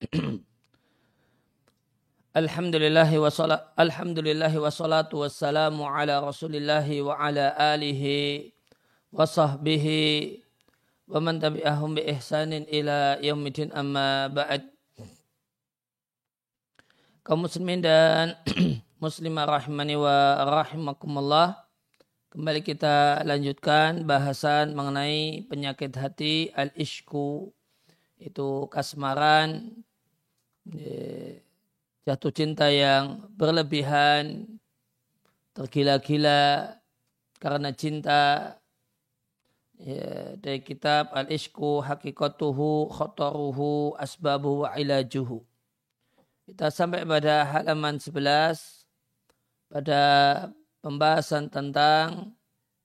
Alhamdulillahi wa salat, Alhamdulillahi wa salatu wassalamu ala rasulillahi wa ala alihi wa sahbihi wa man tabi'ahum bi ihsanin ila yaumidin amma ba'd. Kaum muslimin dan muslimah rahimani wa rahimakumullah. Kembali kita lanjutkan bahasan mengenai penyakit hati al-ishku. Itu kasmaran, jatuh cinta yang berlebihan, tergila-gila karena cinta ya, dari kitab Al-Ishku Hakikatuhu Khotoruhu Asbabuhu wa Ilajuhu. Kita sampai pada halaman 11 pada pembahasan tentang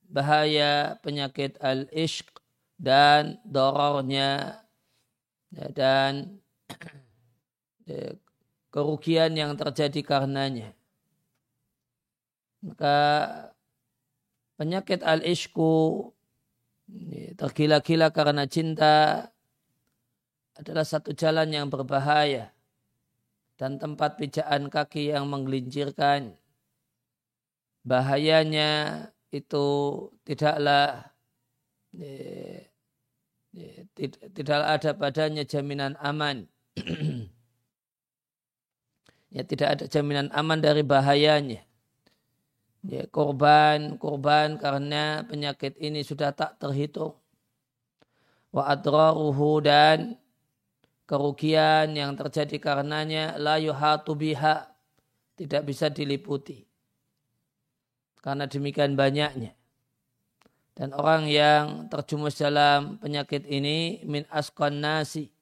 bahaya penyakit al-ishq dan dorornya ya, dan kerugian yang terjadi karenanya. Maka penyakit al-ishku tergila-gila karena cinta adalah satu jalan yang berbahaya dan tempat pijakan kaki yang menggelincirkan. Bahayanya itu tidaklah tidaklah ada padanya jaminan aman ya tidak ada jaminan aman dari bahayanya. Ya, korban, korban karena penyakit ini sudah tak terhitung. Wa adraruhu dan kerugian yang terjadi karenanya la yuhatu biha tidak bisa diliputi. Karena demikian banyaknya. Dan orang yang terjumus dalam penyakit ini min askon nasi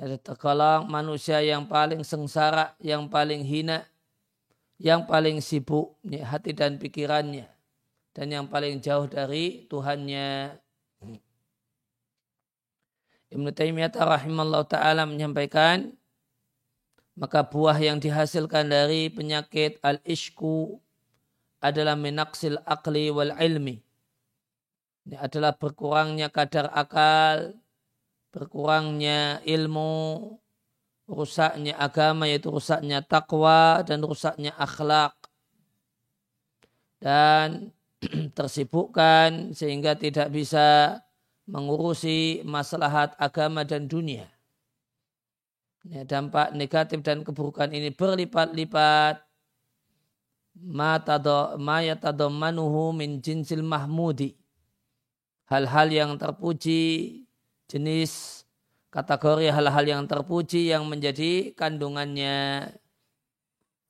ada tergolong manusia yang paling sengsara, yang paling hina, yang paling sibuk hati dan pikirannya. Dan yang paling jauh dari Tuhannya. Ibn Taimiyah rahimahullah ta'ala menyampaikan, maka buah yang dihasilkan dari penyakit al-ishku adalah minaksil akli wal ilmi. Ini adalah berkurangnya kadar akal berkurangnya ilmu, rusaknya agama yaitu rusaknya takwa dan rusaknya akhlak dan tersibukkan sehingga tidak bisa mengurusi maslahat agama dan dunia. Ya, dampak negatif dan keburukan ini berlipat-lipat ma manuhu min jinsil mahmudi. Hal-hal yang terpuji jenis kategori hal-hal yang terpuji yang menjadi kandungannya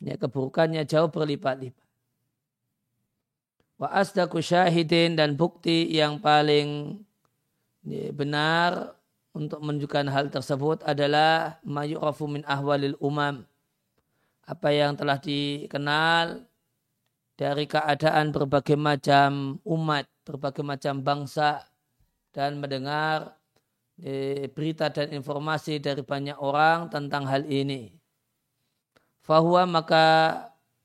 ya, keburukannya jauh berlipat-lipat. Wa asdaku syahidin dan bukti yang paling ya, benar untuk menunjukkan hal tersebut adalah mayu'rafu min ahwalil umam. Apa yang telah dikenal dari keadaan berbagai macam umat, berbagai macam bangsa dan mendengar berita dan informasi dari banyak orang tentang hal ini. Fahuwa maka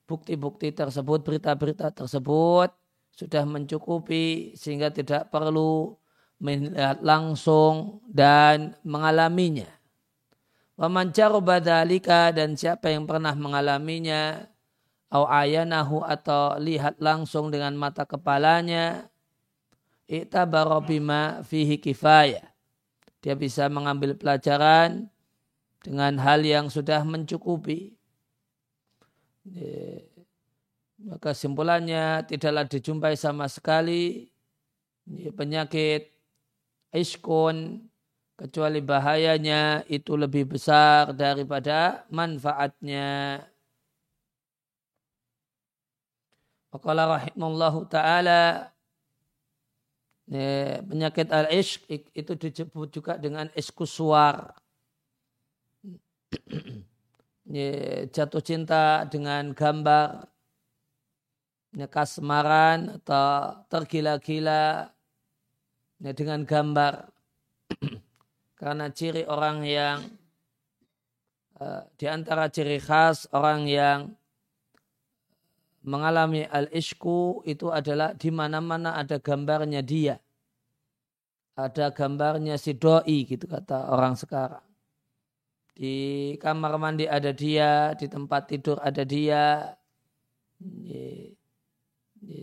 bukti-bukti tersebut, berita-berita tersebut sudah mencukupi sehingga tidak perlu melihat langsung dan mengalaminya. Waman badalika dan siapa yang pernah mengalaminya au ayanahu atau lihat langsung dengan mata kepalanya i'tabara bima fihi kifayah dia bisa mengambil pelajaran dengan hal yang sudah mencukupi. Maka simpulannya tidaklah dijumpai sama sekali penyakit iskun kecuali bahayanya itu lebih besar daripada manfaatnya. Waqala rahimallahu ta'ala penyakit al-ishq itu disebut juga dengan iskuswar. Jatuh cinta dengan gambar, kasmaran atau tergila-gila dengan gambar. Karena ciri orang yang eh, di antara ciri khas orang yang mengalami al-ishku itu adalah di mana-mana ada gambarnya dia. Ada gambarnya si doi gitu kata orang sekarang. Di kamar mandi ada dia, di tempat tidur ada dia.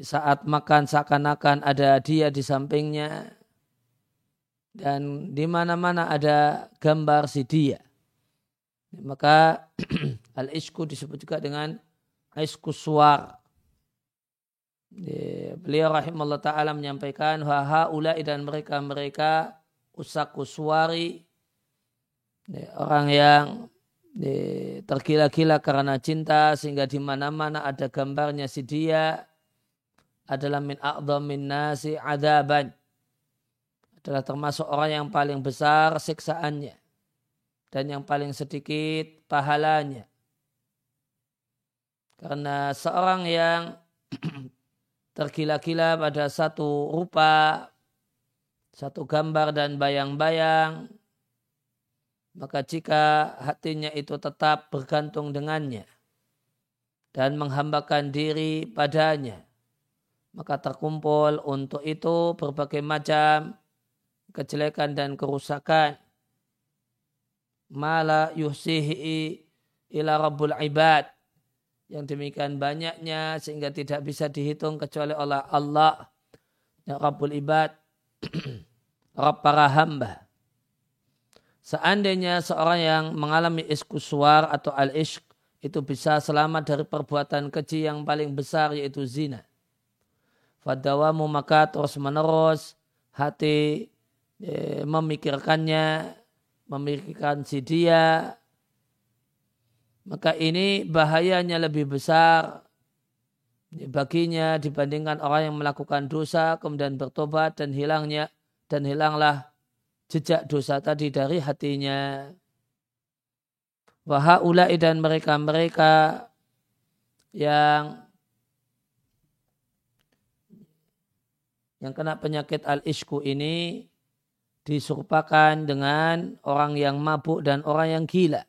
Saat makan seakan-akan ada dia di sampingnya. Dan di mana-mana ada gambar si dia. Maka al-isku disebut juga dengan isku suar. Beliau rahimahullah ta'ala menyampaikan haha ulai dan mereka-mereka usaku suari orang yang tergila-gila karena cinta sehingga di mana-mana ada gambarnya si dia adalah min a'dhamin nasi adaban adalah termasuk orang yang paling besar siksaannya dan yang paling sedikit pahalanya karena seorang yang tergila-gila pada satu rupa satu gambar dan bayang-bayang maka jika hatinya itu tetap bergantung dengannya dan menghambakan diri padanya, maka terkumpul untuk itu berbagai macam kejelekan dan kerusakan. Mala yuhsihi ila rabbul ibad. Yang demikian banyaknya sehingga tidak bisa dihitung kecuali oleh Allah. Ya Rabbul ibad. Rabb para hamba. Seandainya seorang yang mengalami iskuswar atau al-ishq itu bisa selamat dari perbuatan keji yang paling besar yaitu zina. Fadawamu maka terus menerus hati e, memikirkannya, memikirkan si dia, maka ini bahayanya lebih besar baginya dibandingkan orang yang melakukan dosa kemudian bertobat dan hilangnya dan hilanglah jejak dosa tadi dari hatinya. Wahaulai dan mereka-mereka yang yang kena penyakit al-ishku ini diserupakan dengan orang yang mabuk dan orang yang gila.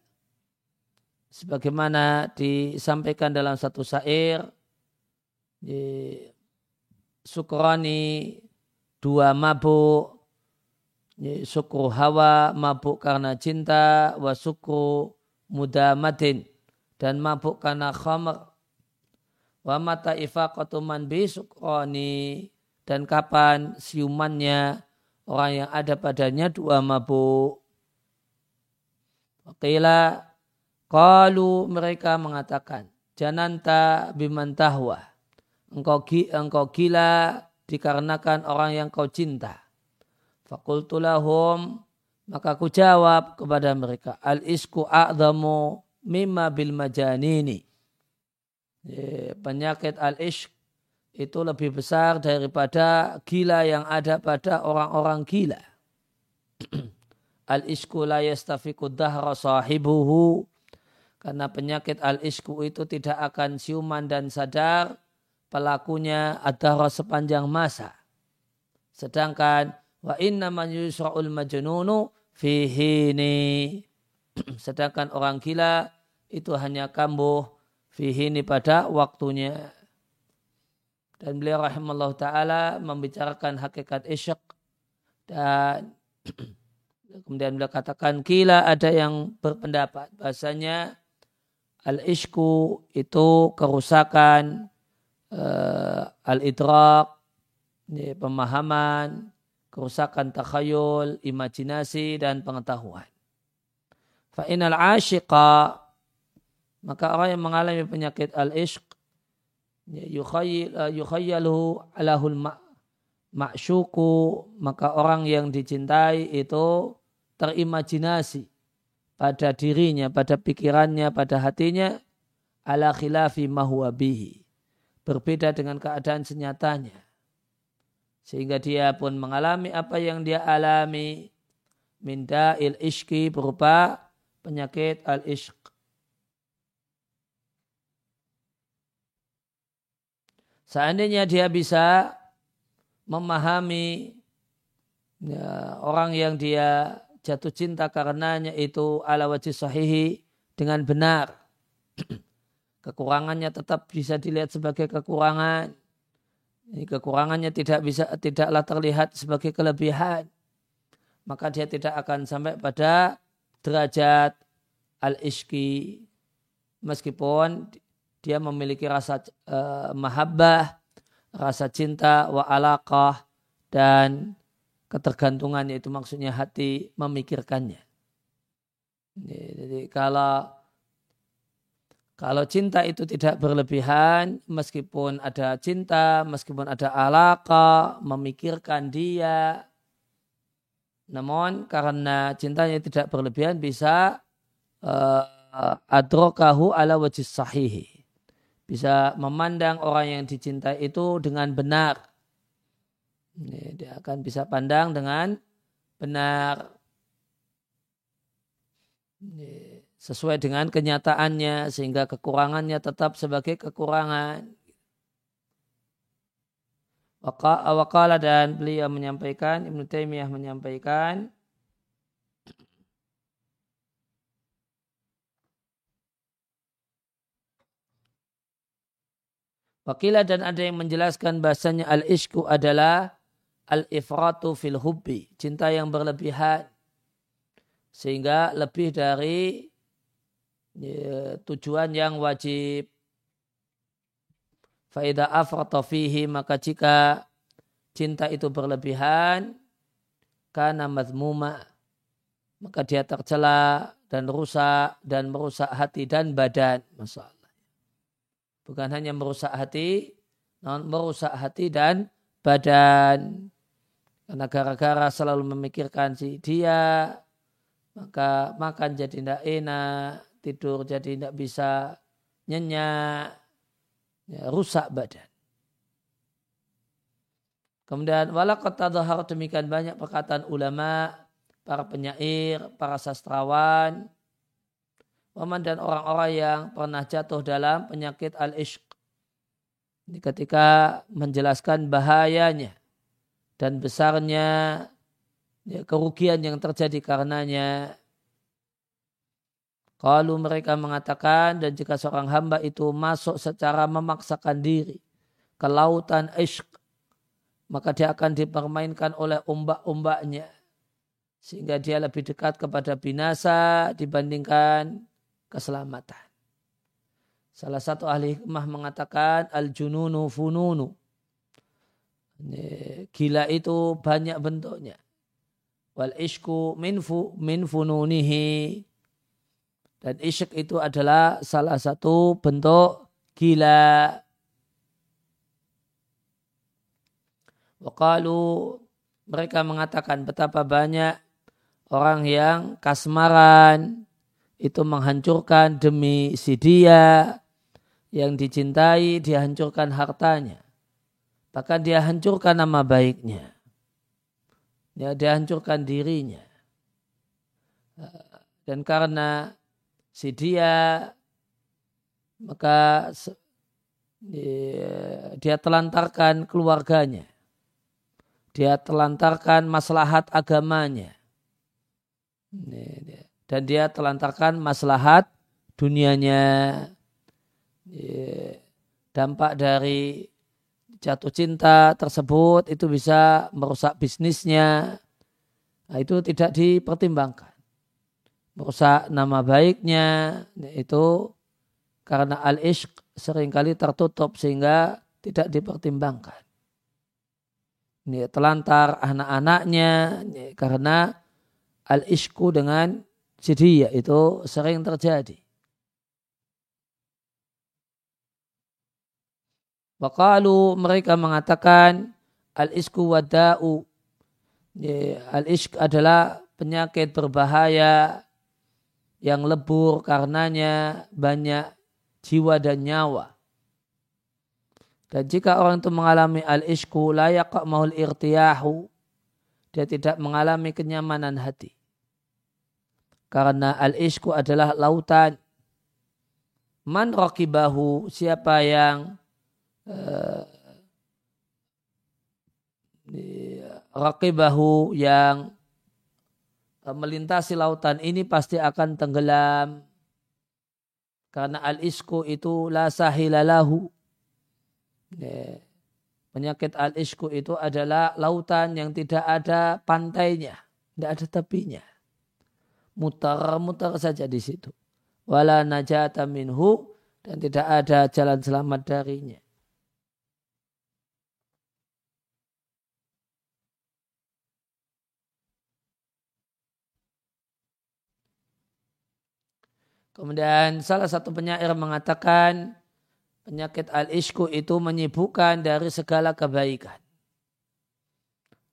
Sebagaimana disampaikan dalam satu syair, di Sukrani dua mabuk suku hawa mabuk karena cinta wa suku mudamatin dan mabuk karena khamr. Wa mata ifaqatu man bi sukrani dan kapan siumannya orang yang ada padanya dua mabuk. Qila Qalu mereka mengatakan Jananta bimantahwa engkau, engkau gila dikarenakan orang yang kau cinta Fakultulahum maka aku jawab kepada mereka al isku a'zamu mimma bil majanini. Penyakit al ishq itu lebih besar daripada gila yang ada pada orang-orang gila. al isku la yastafiku dahra sahibuhu karena penyakit al isku itu tidak akan siuman dan sadar pelakunya adalah sepanjang masa. Sedangkan Wa inna man yusra'ul majnunu fihini. Sedangkan orang gila itu hanya kambuh fihini pada waktunya. Dan beliau rahimahullah ta'ala membicarakan hakikat isyak. Dan kemudian beliau katakan kila ada yang berpendapat bahasanya al-ishku itu kerusakan uh, al-idrak pemahaman kerusakan takhayul, imajinasi dan pengetahuan. Fa'inal asyiqa maka orang yang mengalami penyakit al-ishq ya, yukhayyalu alahul ma'syuku maka orang yang dicintai itu terimajinasi pada dirinya, pada pikirannya, pada hatinya ala khilafi mahuwa bihi. Berbeda dengan keadaan senyatanya. Sehingga dia pun mengalami apa yang dia alami. Minda il ishki berupa penyakit al ishq. Seandainya dia bisa memahami ya, orang yang dia jatuh cinta karenanya itu ala wajih sahihi dengan benar. Kekurangannya tetap bisa dilihat sebagai kekurangan ini kekurangannya tidak bisa tidaklah terlihat sebagai kelebihan. Maka dia tidak akan sampai pada derajat al-ishki meskipun dia memiliki rasa uh, mahabbah, rasa cinta wa alaqah dan ketergantungannya itu maksudnya hati memikirkannya. Jadi kalau kalau cinta itu tidak berlebihan, meskipun ada cinta, meskipun ada alaka, memikirkan dia, namun karena cintanya tidak berlebihan bisa uh, adrokahu ala wajis sahihi. Bisa memandang orang yang dicintai itu dengan benar dia akan bisa pandang dengan benar sesuai dengan kenyataannya sehingga kekurangannya tetap sebagai kekurangan. Wakala dan beliau menyampaikan, Ibn Taimiyah menyampaikan, Wakila dan ada yang menjelaskan bahasanya al-ishku adalah al-ifratu fil hubbi, cinta yang berlebihan sehingga lebih dari ya, tujuan yang wajib. Faidah afrata fihi maka jika cinta itu berlebihan karena mazmuma maka dia tercela dan rusak dan merusak hati dan badan masalah. Bukan hanya merusak hati, namun merusak hati dan badan. Karena gara-gara selalu memikirkan si dia, maka makan jadi tidak enak, tidur jadi tidak bisa nyenyak, ya, rusak badan. Kemudian walakot tadhahar demikian banyak perkataan ulama, para penyair, para sastrawan, waman dan orang-orang yang pernah jatuh dalam penyakit al-ishq. Ketika menjelaskan bahayanya dan besarnya ya, kerugian yang terjadi karenanya. Kalau mereka mengatakan dan jika seorang hamba itu masuk secara memaksakan diri ke lautan ishq, maka dia akan dipermainkan oleh ombak-ombaknya. Sehingga dia lebih dekat kepada binasa dibandingkan keselamatan. Salah satu ahli hikmah mengatakan al-jununu fununu Gila itu banyak bentuknya. Wal ishku minfu min fununihi. Dan isyk itu adalah salah satu bentuk gila. Wakalu mereka mengatakan betapa banyak orang yang kasmaran itu menghancurkan demi si dia yang dicintai dihancurkan hartanya Bahkan dia hancurkan nama baiknya. Ya, dia hancurkan dirinya. Dan karena si dia maka dia telantarkan keluarganya. Dia telantarkan maslahat agamanya. Dan dia telantarkan maslahat dunianya. Dampak dari jatuh cinta tersebut itu bisa merusak bisnisnya. Nah, itu tidak dipertimbangkan. Merusak nama baiknya itu karena al-ishq sering kali tertutup sehingga tidak dipertimbangkan. Ini telantar anak-anaknya karena al-ishku dengan jadi itu sering terjadi. Waqalu mereka mengatakan al-isku wada'u. Al-isk adalah penyakit berbahaya yang lebur karenanya banyak jiwa dan nyawa. Dan jika orang itu mengalami al-isku layak maul irtiyahu, dia tidak mengalami kenyamanan hati. Karena al-isku adalah lautan. Man rakibahu, siapa yang uh, raqibahu yang uh, melintasi lautan ini pasti akan tenggelam karena al-isku itu la sahilalahu ya. penyakit al-isku itu adalah lautan yang tidak ada pantainya tidak ada tepinya mutar-mutar saja di situ wala najata minhu dan tidak ada jalan selamat darinya. Kemudian salah satu penyair mengatakan penyakit al-ishku itu menyibukkan dari segala kebaikan.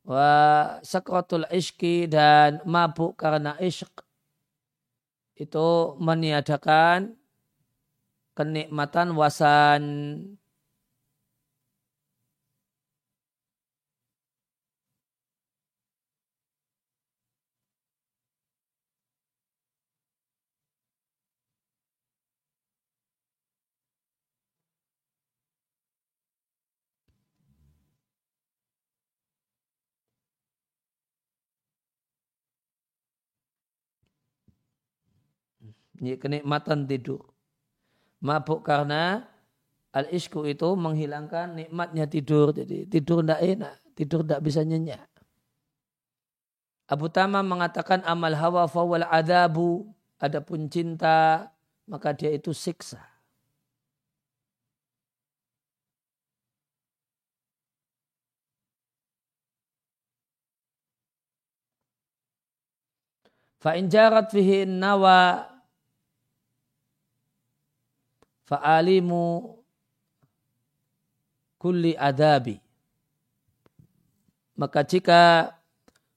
Wa sakratul ishki dan mabuk karena ishq itu meniadakan kenikmatan wasan kenikmatan tidur. Mabuk karena al-isku itu menghilangkan nikmatnya tidur. Jadi tidur tidak enak, tidur tidak bisa nyenyak. Abu Tama mengatakan amal hawa fawal adabu. Adapun cinta, maka dia itu siksa. Fa'in jarat fihi nawa fa'alimu kulli adabi. Maka jika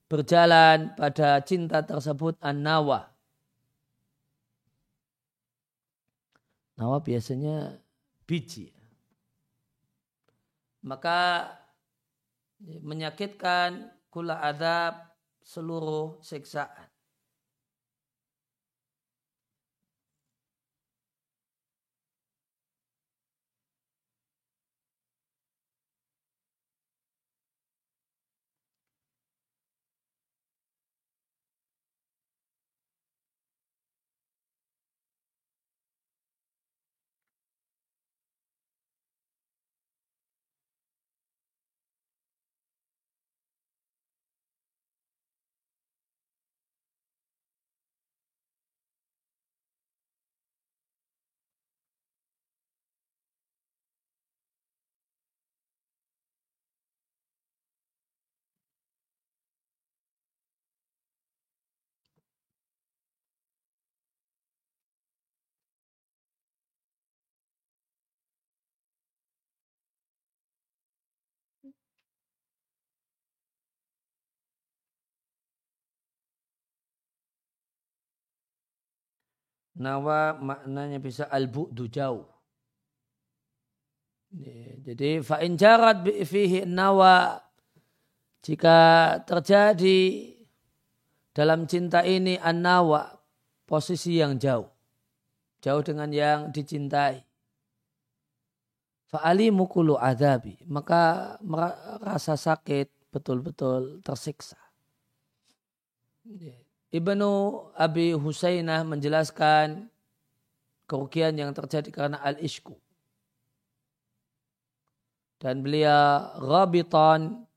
berjalan pada cinta tersebut an-nawa. Nawa biasanya biji. Maka menyakitkan kula adab seluruh siksaan. Nawa maknanya bisa al-bu'du jauh. Jadi fa'in jarat fihi nawa jika terjadi dalam cinta ini an-nawa posisi yang jauh. Jauh dengan yang dicintai. Fa'ali mukulu adabi. Maka rasa sakit betul-betul tersiksa. Ibnu Abi Husainah menjelaskan kerugian yang terjadi karena al-ishku. Dan beliau Rabiton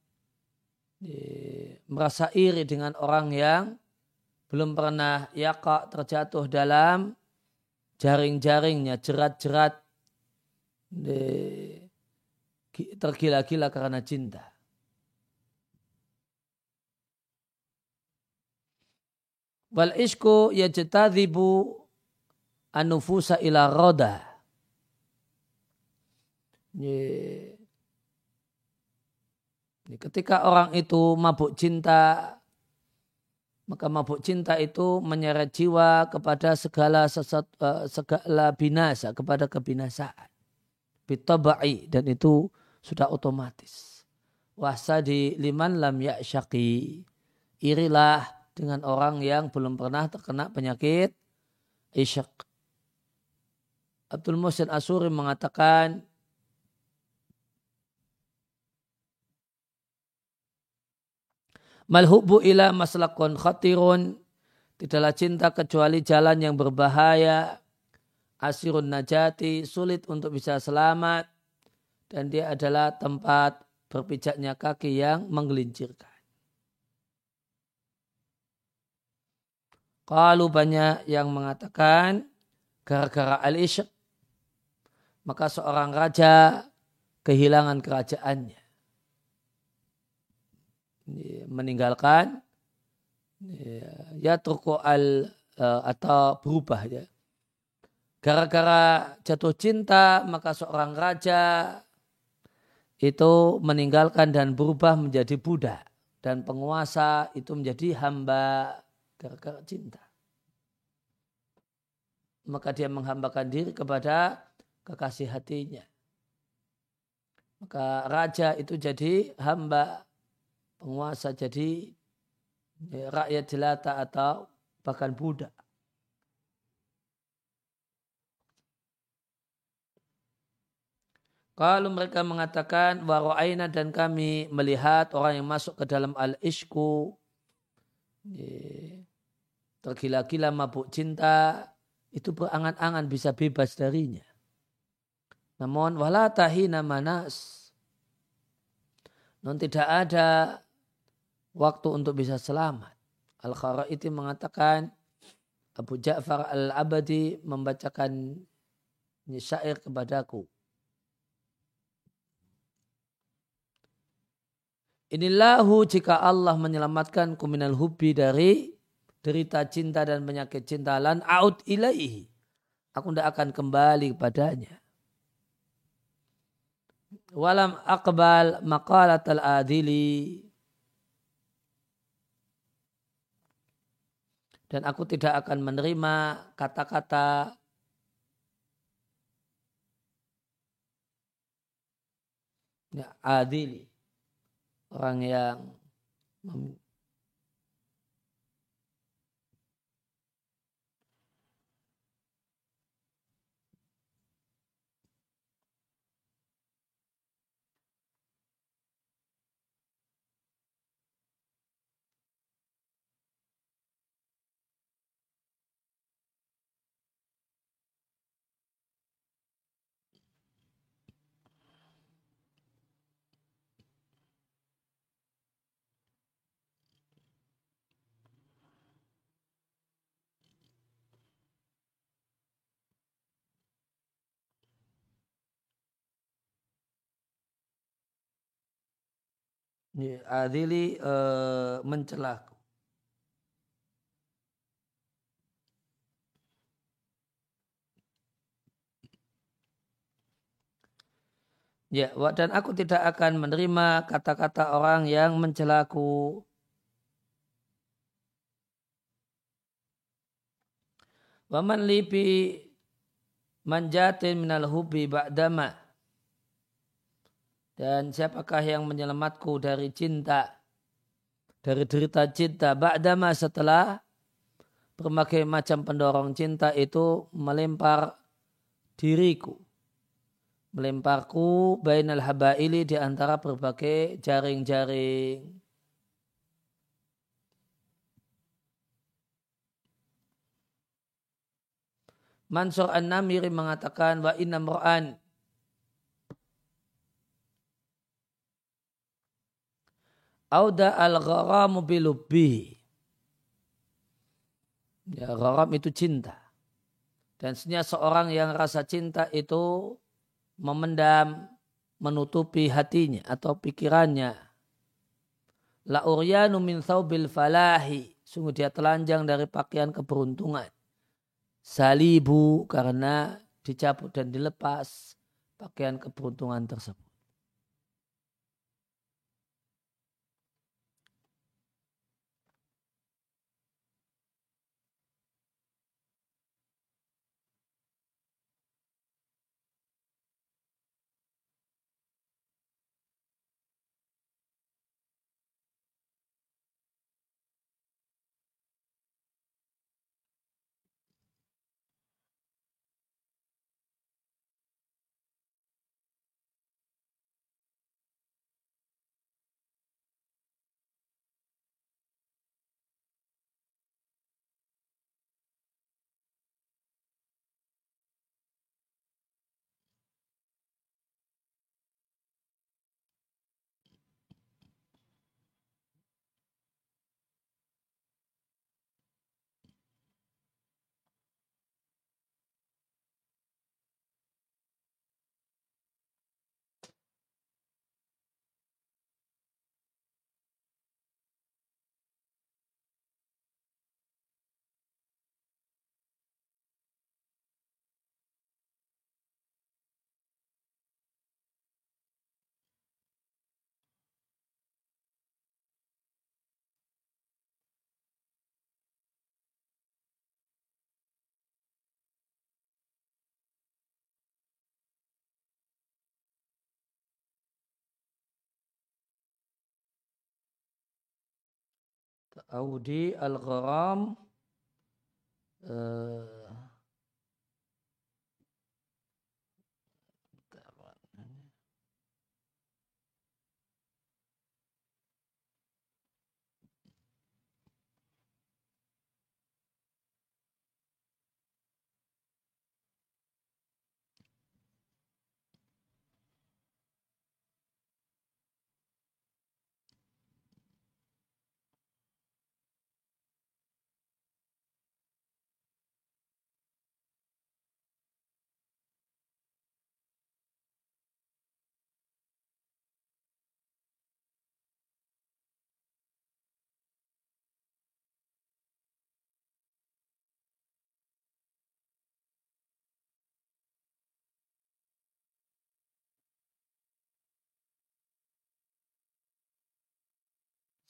merasa iri dengan orang yang belum pernah yakak terjatuh dalam jaring-jaringnya, jerat-jerat tergila-gila karena cinta. Wal isku yajtadhibu anufusa ila roda. Ketika orang itu mabuk cinta, maka mabuk cinta itu menyeret jiwa kepada segala sesat, uh, segala binasa, kepada kebinasaan. Bitabai dan itu sudah otomatis. Wahsadi liman lam ya'syaki. Irilah dengan orang yang belum pernah terkena penyakit isyak. Abdul Muhsin Asuri mengatakan Malhubu ila maslakun khatirun. Tidaklah cinta kecuali jalan yang berbahaya. Asirun najati sulit untuk bisa selamat. Dan dia adalah tempat berpijaknya kaki yang menggelincirkan Kalau banyak yang mengatakan gara-gara al-isyq maka seorang raja kehilangan kerajaannya. Meninggalkan ya turku al eh, atau berubah ya. Gara-gara jatuh cinta maka seorang raja itu meninggalkan dan berubah menjadi budak dan penguasa itu menjadi hamba gara-gara cinta. Maka dia menghambakan diri kepada kekasih hatinya. Maka raja itu jadi hamba, penguasa jadi ya, rakyat jelata atau bahkan budak. Kalau mereka mengatakan waro'aina dan kami melihat orang yang masuk ke dalam al-ishku ya, tergila-gila mabuk cinta itu berangan-angan bisa bebas darinya. Namun wala tahina manas. Non tidak ada waktu untuk bisa selamat. Al-Kharaiti mengatakan Abu Ja'far al-Abadi membacakan syair kepadaku. Inillahu jika Allah menyelamatkan kuminal hubi dari derita cinta dan penyakit cinta lan out ilaihi. Aku tidak akan kembali kepadanya. Walam akbal maqalat al-adili dan aku tidak akan menerima kata-kata ya, adili. Orang yang adili uh. Ya, dan aku tidak akan menerima kata-kata orang yang mencelaku. Waman libi manjatin minal hubi ba'dama dan siapakah yang menyelamatku dari cinta, dari derita cinta, ba'dama setelah berbagai macam pendorong cinta itu melempar diriku. Melemparku bainal habaili di antara berbagai jaring-jaring. Mansur An-Namiri mengatakan wa inna Auda al-gharamu bilubbi. Ya, gharam itu cinta. Dan sebenarnya seorang yang rasa cinta itu memendam, menutupi hatinya atau pikirannya. La uryanu min thawbil falahi. Sungguh dia telanjang dari pakaian keberuntungan. Salibu karena dicabut dan dilepas pakaian keberuntungan tersebut. أو دي الغرام آه،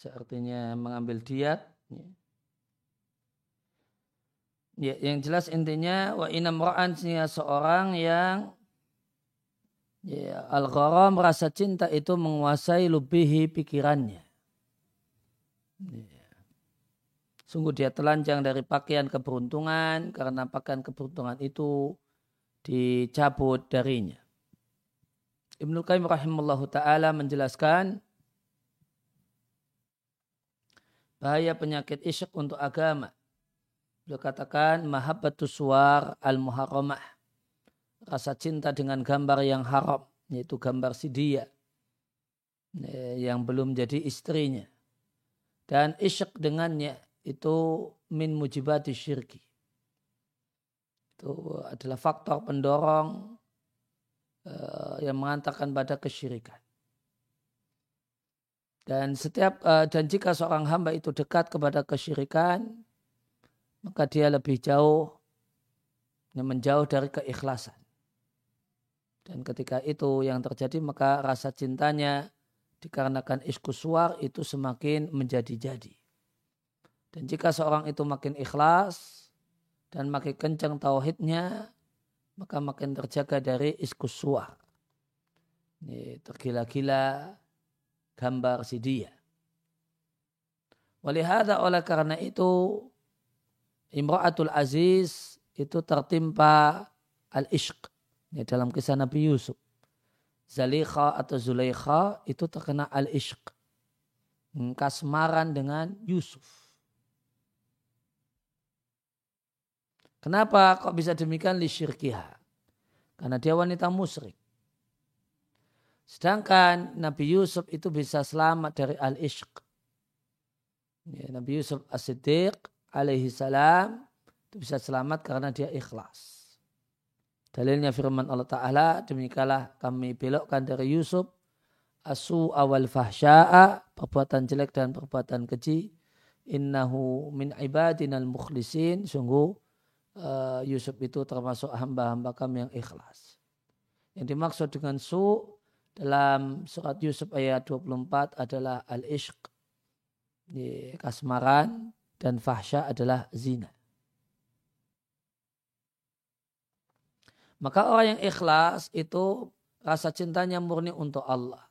Seartinya mengambil diat. Ya. ya. yang jelas intinya wa inam ra'an seorang yang ya, al-gharam rasa cinta itu menguasai lebihi pikirannya. Ya. Sungguh dia telanjang dari pakaian keberuntungan karena pakaian keberuntungan itu dicabut darinya. Ibnu Qayyim rahimallahu taala menjelaskan bahaya penyakit isyak untuk agama. Beliau katakan mahabbatus suwar al-muharramah. Rasa cinta dengan gambar yang haram, yaitu gambar si dia yang belum jadi istrinya. Dan isyak dengannya itu min mujibati syirki. Itu adalah faktor pendorong uh, yang mengantarkan pada kesyirikan. Dan setiap uh, dan jika seorang hamba itu dekat kepada kesyirikan, maka dia lebih jauh menjauh dari keikhlasan. Dan ketika itu yang terjadi maka rasa cintanya dikarenakan iskuswar itu semakin menjadi-jadi. Dan jika seorang itu makin ikhlas dan makin kencang tauhidnya, maka makin terjaga dari iskuswar. Ini tergila-gila, gambar si dia. Walihada oleh karena itu Imra'atul Aziz itu tertimpa al-ishq ya, dalam kisah Nabi Yusuf. Zalikha atau Zulaikha itu terkena al-ishq. Kasmaran dengan Yusuf. Kenapa kok bisa demikian li syirkiha? Karena dia wanita musyrik. Sedangkan Nabi Yusuf itu bisa selamat dari al-ishq. Ya, Nabi Yusuf as-siddiq alaihi salam itu bisa selamat karena dia ikhlas. Dalilnya firman Allah Ta'ala, demikianlah kami belokkan dari Yusuf asu awal fahsya'a, perbuatan jelek dan perbuatan keji. Innahu min ibadinal mukhlisin. Sungguh uh, Yusuf itu termasuk hamba-hamba kami yang ikhlas. Yang dimaksud dengan su dalam surat Yusuf ayat 24 adalah al-ishq, kasmaran, dan fahsya adalah zina. Maka orang yang ikhlas itu rasa cintanya murni untuk Allah.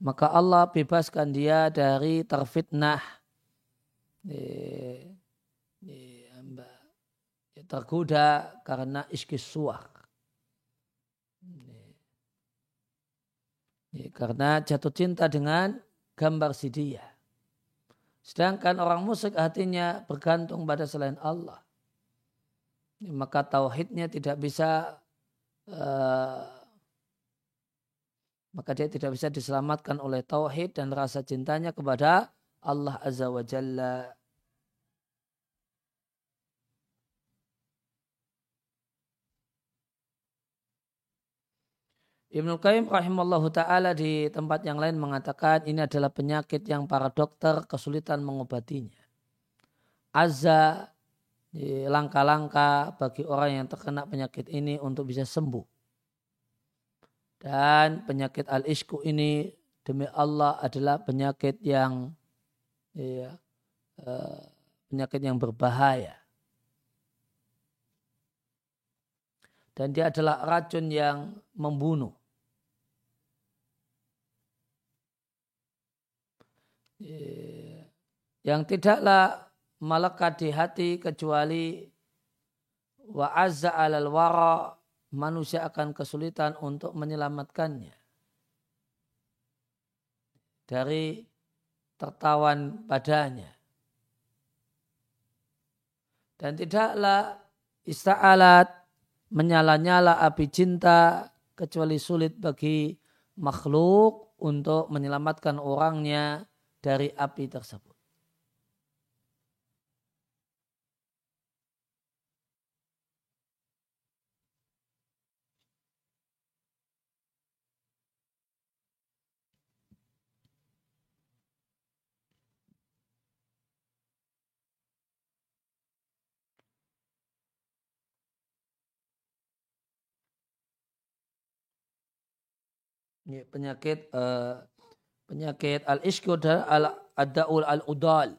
Maka Allah bebaskan dia dari terfitnah, tergoda karena iskis suah. Ya, karena jatuh cinta dengan gambar si dia. Sedangkan orang musyrik hatinya bergantung pada selain Allah. Ya, maka tauhidnya tidak bisa uh, maka dia tidak bisa diselamatkan oleh tauhid dan rasa cintanya kepada Allah Azza wa Jalla. Ibnu Qayyim rahimallahu taala di tempat yang lain mengatakan ini adalah penyakit yang para dokter kesulitan mengobatinya. Azza langkah-langkah bagi orang yang terkena penyakit ini untuk bisa sembuh. Dan penyakit al-ishku ini demi Allah adalah penyakit yang ya, penyakit yang berbahaya. Dan dia adalah racun yang membunuh. Yang tidaklah melekat di hati kecuali wa azza alal wara manusia akan kesulitan untuk menyelamatkannya. Dari tertawan padanya. Dan tidaklah ista'alat menyala-nyala api cinta kecuali sulit bagi makhluk untuk menyelamatkan orangnya dari api tersebut. penyakit uh, penyakit al ishku dan al adaul al udal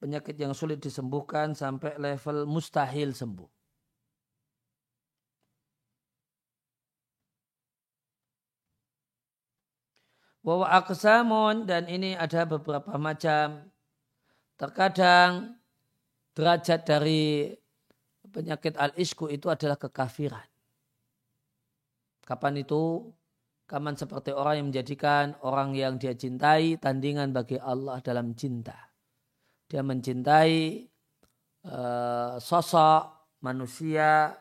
penyakit yang sulit disembuhkan sampai level mustahil sembuh. Wawa aksamun dan ini ada beberapa macam. Terkadang derajat dari penyakit al-isku itu adalah kekafiran. Kapan itu? Kaman seperti orang yang menjadikan orang yang dia cintai tandingan bagi Allah dalam cinta. Dia mencintai uh, sosok manusia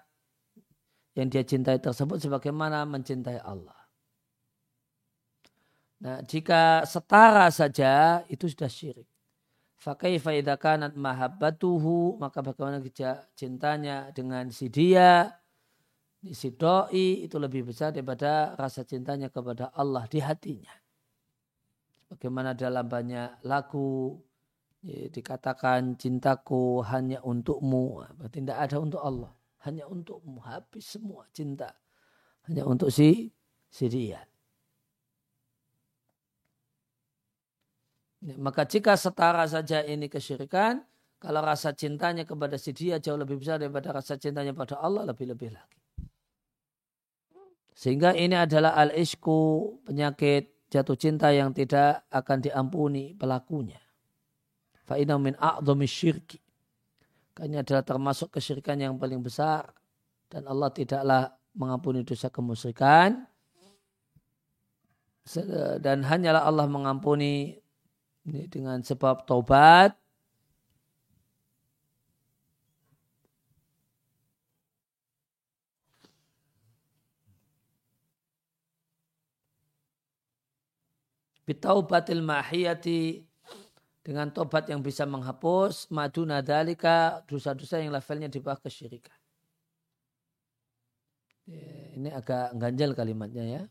yang dia cintai tersebut sebagaimana mencintai Allah. Nah, jika setara saja itu sudah syirik. Fakaifa idza kanat mahabbatuhu maka bagaimana cintanya dengan si dia si doi itu lebih besar daripada rasa cintanya kepada Allah di hatinya. Bagaimana dalam banyak lagu ya, dikatakan cintaku hanya untukmu, berarti tidak ada untuk Allah, hanya untukmu, habis semua cinta, hanya untuk si si. Ya, maka jika setara saja ini kesyirikan, kalau rasa cintanya kepada si dia jauh lebih besar daripada rasa cintanya pada Allah, lebih-lebih lagi. Sehingga ini adalah al-isku, penyakit jatuh cinta yang tidak akan diampuni pelakunya. Fa'ina min syirki. Karena adalah termasuk kesyirikan yang paling besar. Dan Allah tidaklah mengampuni dosa kemusyrikan. Dan hanyalah Allah mengampuni dengan sebab taubat bitaubatil mahiyati dengan tobat yang bisa menghapus maduna dalika dosa-dosa yang levelnya di bawah kesyirikan. Ya, ini agak ganjal kalimatnya ya.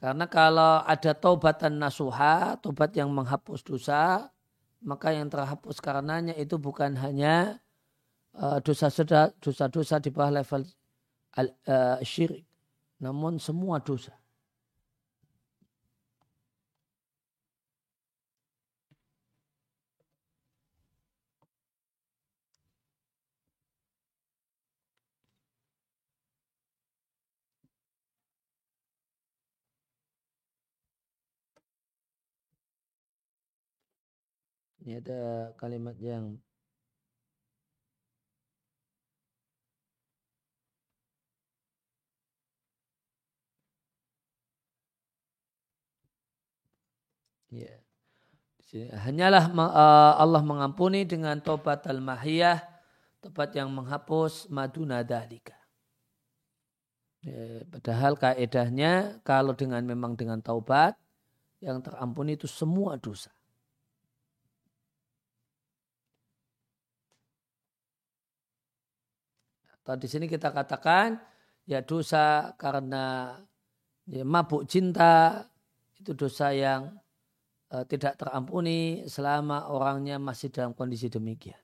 Karena kalau ada taubatan nasuha, tobat yang menghapus dosa, maka yang terhapus karenanya itu bukan hanya uh, dosa-dosa di bawah level uh, syirik, namun semua dosa. Ini ada kalimat yang Ya. Hanyalah uh, Allah mengampuni dengan tobat al-mahiyah, tobat yang menghapus maduna dalika. Ya, padahal kaedahnya kalau dengan memang dengan taubat yang terampuni itu semua dosa. Atau di sini kita katakan ya dosa karena ya, mabuk cinta itu dosa yang uh, tidak terampuni selama orangnya masih dalam kondisi demikian.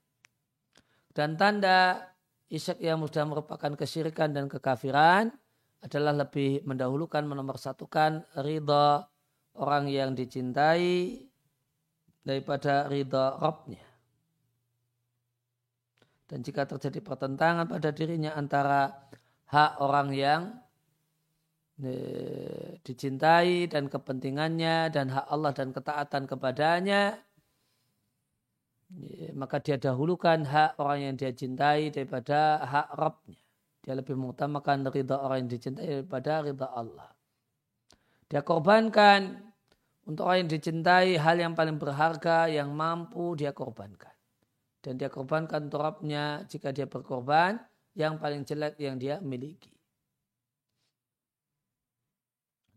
Dan tanda isyak yang sudah merupakan kesyirikan dan kekafiran adalah lebih mendahulukan menomorsatukan ridha orang yang dicintai daripada ridha Robnya. Dan jika terjadi pertentangan pada dirinya antara hak orang yang dicintai dan kepentingannya dan hak Allah dan ketaatan kepadanya maka dia dahulukan hak orang yang dia cintai daripada hak Rabbnya. Dia lebih mengutamakan ridha orang yang dicintai daripada ridha Allah. Dia korbankan untuk orang yang dicintai hal yang paling berharga yang mampu dia korbankan. Dan dia korbankan untuk Rabbnya jika dia berkorban yang paling jelek yang dia miliki.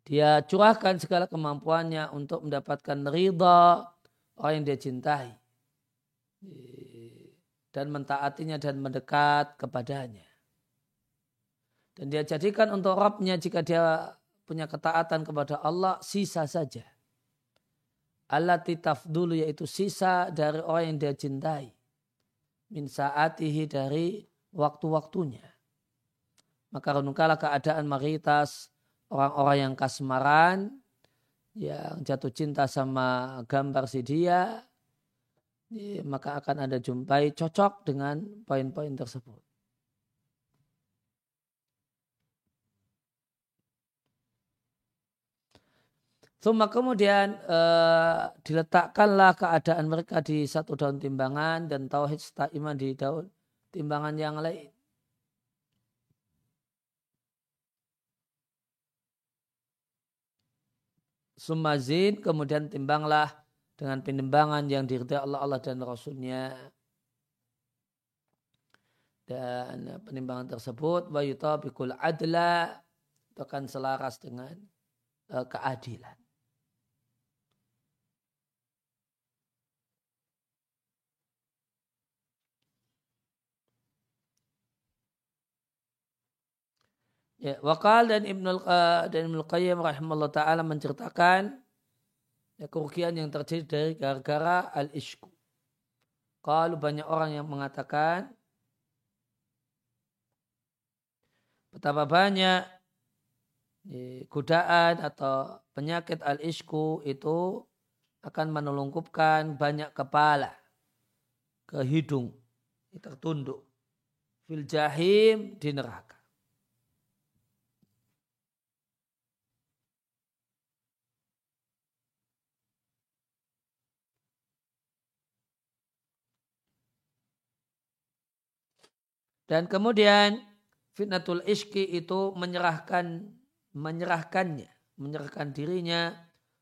Dia curahkan segala kemampuannya untuk mendapatkan ridha orang yang dia cintai dan mentaatinya dan mendekat kepadanya. Dan dia jadikan untuk Rabbnya jika dia punya ketaatan kepada Allah sisa saja. Allah titaf dulu yaitu sisa dari orang yang dia cintai. Min saatihi dari waktu-waktunya. Maka renungkanlah keadaan mayoritas orang-orang yang kasmaran, yang jatuh cinta sama gambar si dia, maka akan ada jumpai cocok dengan poin-poin tersebut. Suma kemudian uh, diletakkanlah keadaan mereka di satu daun timbangan dan tauhid iman di daun timbangan yang lain. Sumazin kemudian timbanglah dengan penimbangan yang diridai Allah Allah dan Rasulnya dan penimbangan tersebut wa yutabiqul adla itu akan selaras dengan uh, keadilan. Ya, Wakal dan Ibnul dan Ibnul Qayyim rahimahullah taala menceritakan ya, kerugian yang terjadi dari gara-gara al-ishku. Kalau banyak orang yang mengatakan betapa banyak ya, godaan atau penyakit al-ishku itu akan menelungkupkan banyak kepala ke hidung tertunduk fil jahim di neraka. Dan kemudian fitnatul iski itu menyerahkan menyerahkannya, menyerahkan dirinya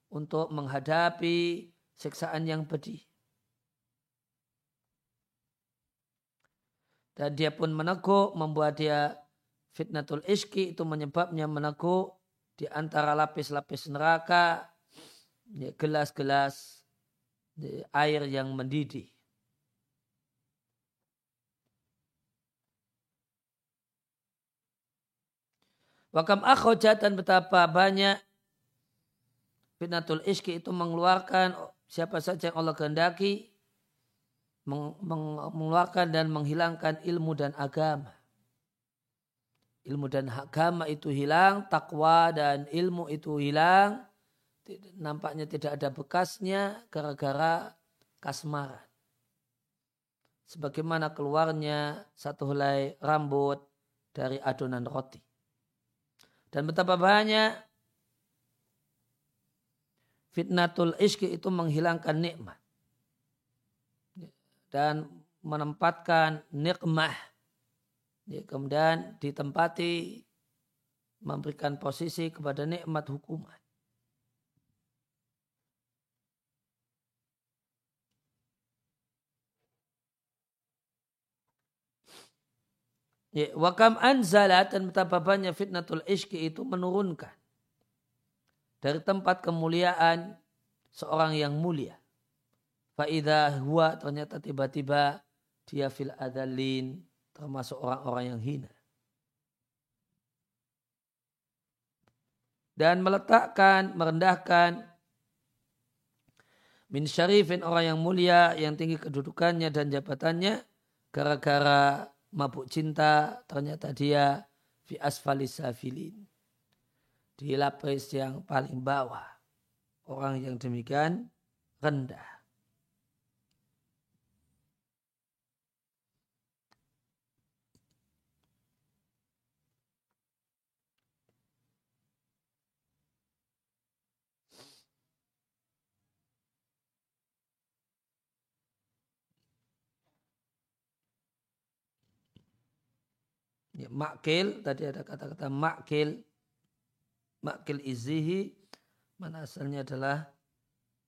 untuk menghadapi siksaan yang pedih. Dan dia pun meneguk, membuat dia fitnatul iski itu menyebabnya meneguk di antara lapis-lapis neraka, ya, gelas-gelas air yang mendidih. Wakam akhojat dan betapa banyak fitnatul iski itu mengeluarkan siapa saja yang Allah kehendaki mengeluarkan dan menghilangkan ilmu dan agama. Ilmu dan agama itu hilang, takwa dan ilmu itu hilang. Nampaknya tidak ada bekasnya gara-gara kasmaran. Sebagaimana keluarnya satu helai rambut dari adonan roti. Dan betapa banyak fitnatul iski itu menghilangkan nikmat. Dan menempatkan nikmah. Ya, kemudian ditempati memberikan posisi kepada nikmat hukuman. Ya, wakam anzalat dan betapa banyak fitnatul ishki itu menurunkan dari tempat kemuliaan seorang yang mulia. Faidah huwa ternyata tiba-tiba dia fil adalin termasuk orang-orang yang hina. Dan meletakkan, merendahkan min syarifin orang yang mulia yang tinggi kedudukannya dan jabatannya gara-gara mabuk cinta ternyata dia fi asfalis safilin. Di lapis yang paling bawah. Orang yang demikian rendah Ya, makil, tadi ada kata-kata makil. Makil izihi, mana asalnya adalah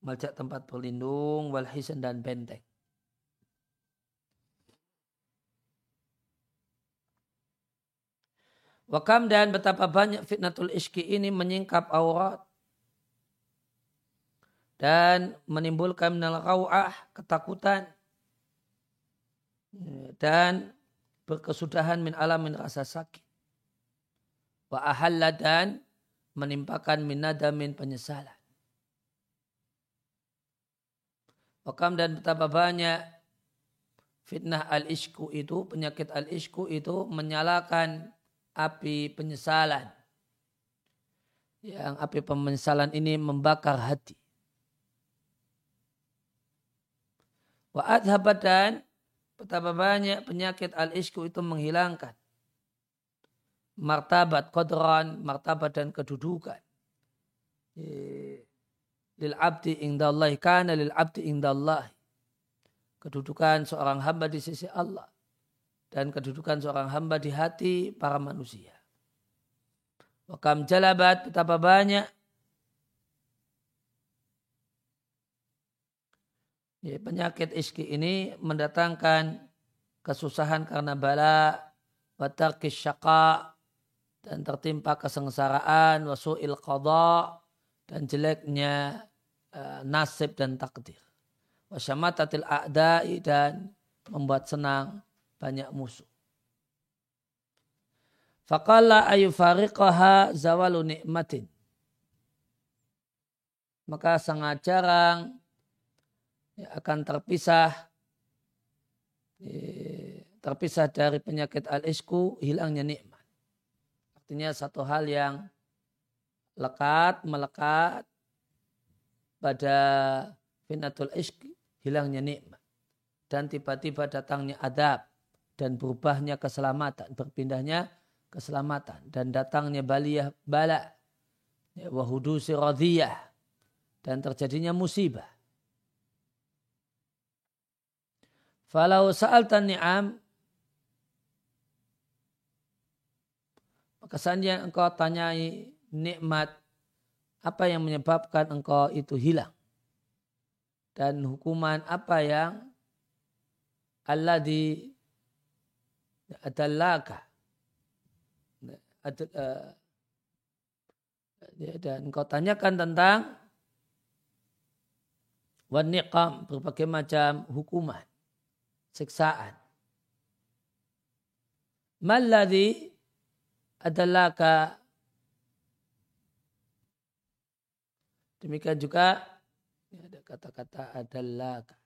maljak tempat berlindung, walhisan dan benteng. Wakam dan betapa banyak fitnatul iski ini menyingkap aurat dan menimbulkan minal ketakutan dan berkesudahan min alamin rasa sakit. Wa ahalla dan menimpakan min nadamin penyesalan. Wakam dan betapa banyak fitnah al-ishku itu, penyakit al-ishku itu menyalakan api penyesalan. Yang api penyesalan ini membakar hati. Wa adhabadan betapa banyak penyakit al-ishku itu menghilangkan martabat kodran, martabat dan kedudukan. Lil abdi indallahi kana lil abdi indallahi. Kedudukan seorang hamba di sisi Allah dan kedudukan seorang hamba di hati para manusia. Wakam jalabat betapa banyak ya, penyakit iski ini mendatangkan kesusahan karena bala, watarkis syaka, dan tertimpa kesengsaraan, wasu'il qadha, dan jeleknya uh, nasib dan takdir. Wasyamatatil a'da'i dan membuat senang banyak musuh. Faqala ayufariqaha zawalu nikmatin. Maka sangat jarang akan terpisah ya, terpisah dari penyakit al-isku hilangnya nikmat. Artinya satu hal yang lekat, melekat pada finatul isk hilangnya nikmat. Dan tiba-tiba datangnya adab dan berubahnya keselamatan, berpindahnya keselamatan dan datangnya baliyah bala ya, wahudusi radiyah dan terjadinya musibah. Falau sa'altan ni'am maka seandainya engkau tanyai nikmat apa yang menyebabkan engkau itu hilang. Dan hukuman apa yang Allah di adallaka. Ad, uh, dan kau tanyakan tentang waniqam berbagai macam hukuman siksaan malladhi adallaka demikian juga ada kata-kata adallaka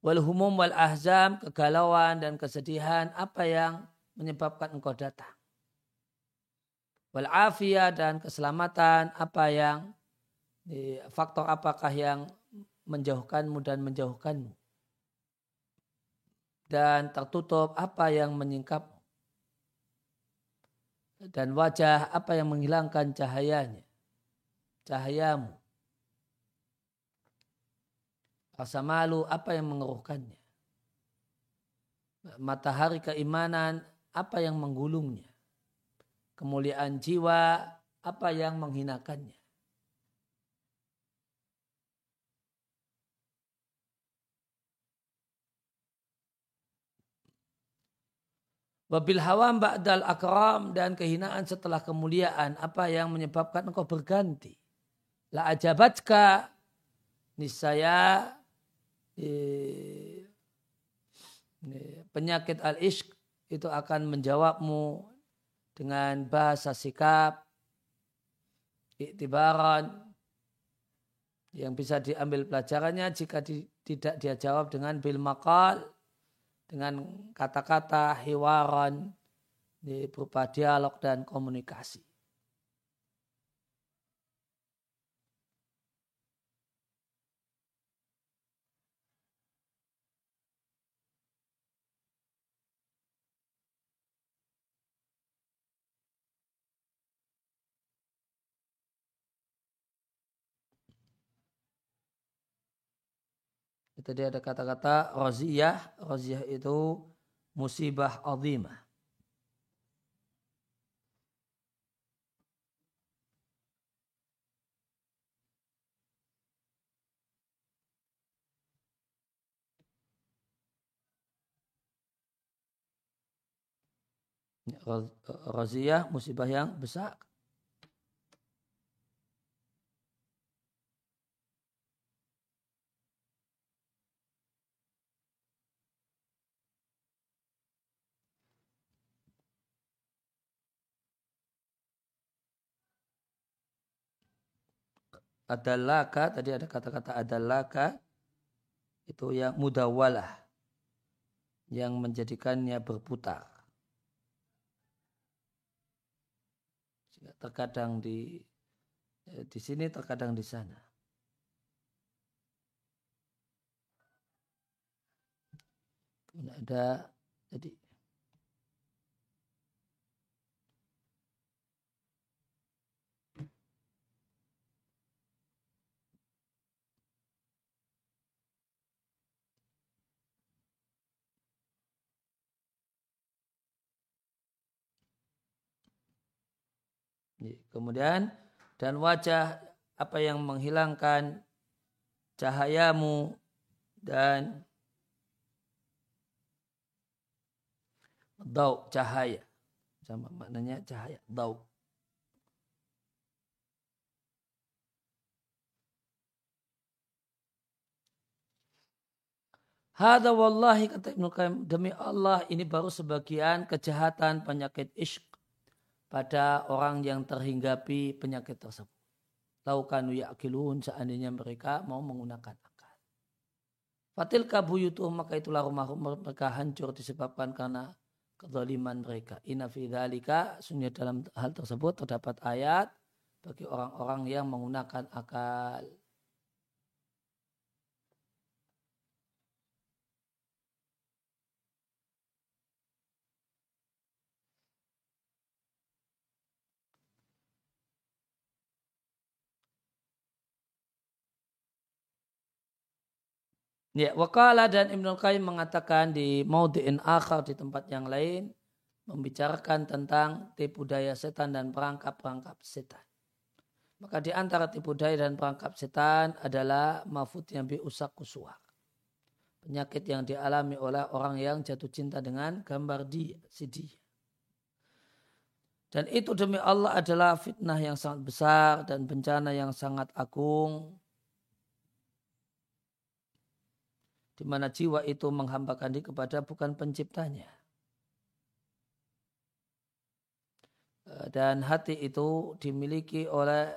wal humum wal ahzam, kegalauan dan kesedihan, apa yang menyebabkan engkau datang. Wal afiyah dan keselamatan, apa yang faktor apakah yang menjauhkanmu dan menjauhkanmu. Dan tertutup apa yang menyingkapmu. Dan wajah apa yang menghilangkan cahayanya. Cahayamu Rasa malu apa yang mengeruhkannya? Matahari keimanan apa yang menggulungnya? Kemuliaan jiwa apa yang menghinakannya? Wabil hawa ba'dal akram dan kehinaan setelah kemuliaan. Apa yang menyebabkan engkau berganti. La ajabatka. Niscaya penyakit al-ishq itu akan menjawabmu dengan bahasa sikap, iktibaran, yang bisa diambil pelajarannya jika di, tidak dia jawab dengan bil makal, dengan kata-kata hiwaran, berupa dialog dan komunikasi. Tadi ada kata-kata roziyah. Roziyah itu musibah azimah. Roziyah musibah yang besar. Adallaka tadi ada kata-kata adallaka itu yang mudawalah yang menjadikannya berputar. Terkadang di eh, di sini terkadang di sana. Kemudian ada jadi Kemudian dan wajah apa yang menghilangkan cahayamu dan dau cahaya. Sama maknanya cahaya dau Hada wallahi kata Ibnu Qayyim demi Allah ini baru sebagian kejahatan penyakit ishq pada orang yang terhinggapi penyakit tersebut. Laukanu ya'kilun seandainya mereka mau menggunakan akal. Fatil kabuyutuh maka itulah rumah-rumah mereka hancur disebabkan karena kezaliman mereka. Inna fi dhalika dalam hal tersebut terdapat ayat bagi orang-orang yang menggunakan akal. Ya, wakala dan Ibnu Qayyim mengatakan di maudhi'in akhar di tempat yang lain membicarakan tentang tipu daya setan dan perangkap-perangkap setan. Maka di antara tipu daya dan perangkap setan adalah mafut yang biusak kusuak. Penyakit yang dialami oleh orang yang jatuh cinta dengan gambar dia, si dia. Dan itu demi Allah adalah fitnah yang sangat besar dan bencana yang sangat agung di mana jiwa itu menghambakan diri kepada bukan penciptanya. Eh, dan hati itu dimiliki oleh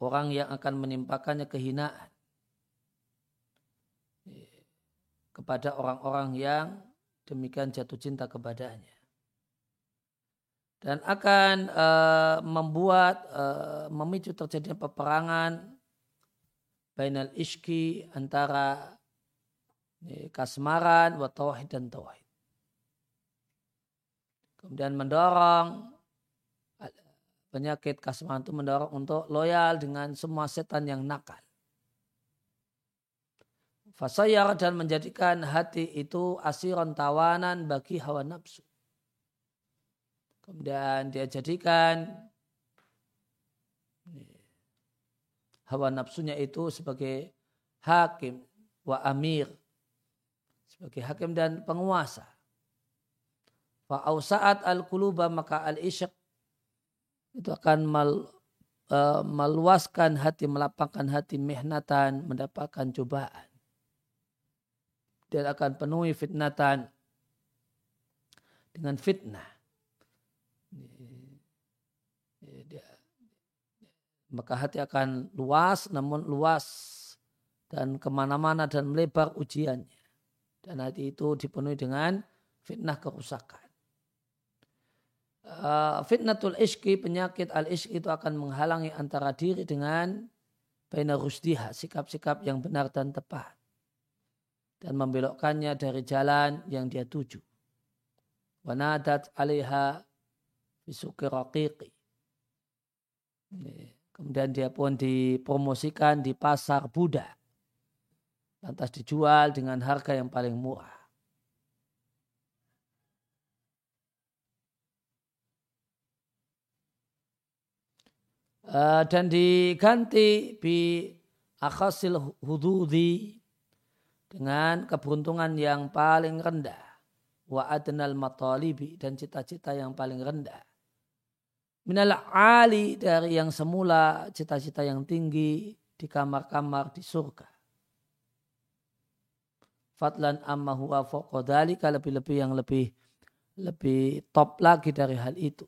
orang yang akan menimpakannya kehinaan kepada orang-orang yang demikian jatuh cinta kepadanya dan akan uh, membuat uh, memicu terjadinya peperangan bainal iski antara kasmaran wa tauhid dan tauhid. Kemudian mendorong penyakit kasmaran itu mendorong untuk loyal dengan semua setan yang nakal. Fasayar dan menjadikan hati itu asiron tawanan bagi hawa nafsu. Kemudian dia jadikan hawa nafsunya itu sebagai hakim wa amir sebagai hakim dan penguasa. Fa saat al kuluba maka al isyak itu akan mal, uh, meluaskan hati, melapangkan hati mihnatan, mendapatkan cobaan. Dan akan penuhi fitnatan dengan fitnah maka hati akan luas namun luas dan ke mana-mana dan melebar ujiannya. Dan hati itu dipenuhi dengan fitnah kerusakan. Uh, fitnatul iski penyakit al iski itu akan menghalangi antara diri dengan baina rusdiha, sikap-sikap yang benar dan tepat. Dan membelokkannya dari jalan yang dia tuju. Wanadat alaiha bisuki raqiqi. Kemudian dia pun dipromosikan di pasar Buddha. Lantas dijual dengan harga yang paling murah. Uh, dan diganti bi akhasil hududi dengan keberuntungan yang paling rendah wa adnal matalibi dan cita-cita yang paling rendah. Minal ali dari yang semula cita-cita yang tinggi di kamar-kamar di surga. Fadlan amma huwa faqadhalika lebih-lebih yang lebih lebih top lagi dari hal itu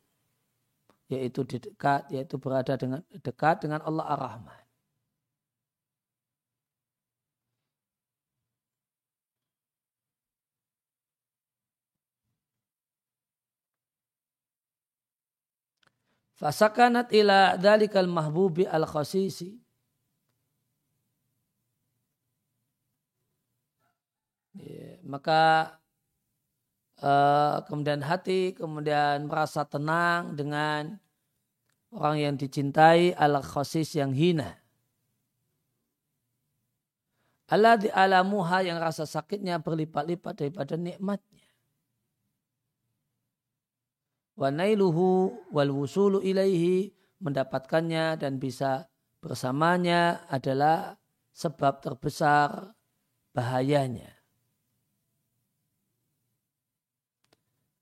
yaitu di dekat yaitu berada dengan dekat dengan Allah Ar-Rahman. Fasakanat ila dalikal mahbubi al khasisi. Ya, maka uh, kemudian hati kemudian merasa tenang dengan orang yang dicintai al khasis yang hina. Allah di alamuha yang rasa sakitnya berlipat-lipat daripada nikmatnya wa nailuhu wal wusulu ilaihi mendapatkannya dan bisa bersamanya adalah sebab terbesar bahayanya.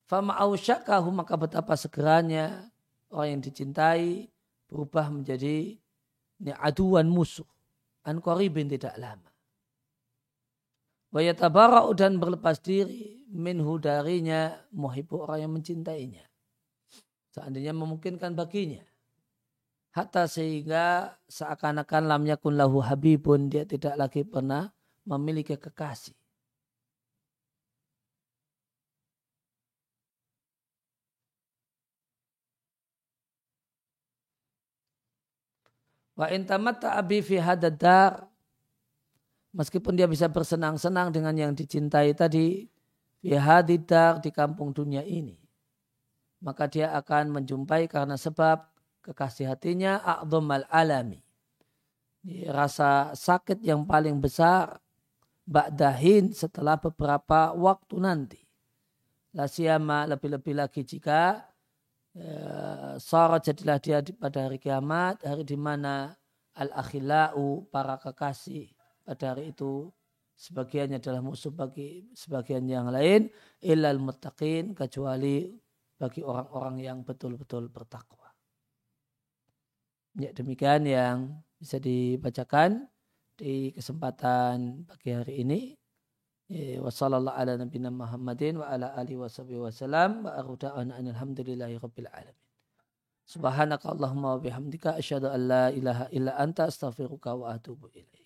Fama ausyakahu maka betapa segeranya orang yang dicintai berubah menjadi aduan musuh. An bin tidak lama. Wayatabara'u dan berlepas diri minhu darinya muhibu orang yang mencintainya seandainya memungkinkan baginya. Hatta sehingga seakan-akan lam yakun lahu habibun dia tidak lagi pernah memiliki kekasih. Wa intamatta abi fi hadadar meskipun dia bisa bersenang-senang dengan yang dicintai tadi fi hadidar di kampung dunia ini maka dia akan menjumpai karena sebab kekasih hatinya a'dhamal alami. Rasa sakit yang paling besar ba'dahin setelah beberapa waktu nanti. Lasiyama lebih-lebih lagi jika ya, sorot jadilah dia pada hari kiamat, hari di mana al-akhila'u, para kekasih pada hari itu sebagiannya adalah musuh bagi sebagian yang lain ilal muttaqin kecuali bagi orang-orang yang betul-betul bertakwa. Ya, demikian yang bisa dibacakan di kesempatan pagi hari ini. Ya, Wassalamualaikum ala nabiyina Muhammadin wa alihi wa bihamdika asyhadu an la ilaha illa anta astaghfiruka wa atubu ilaih.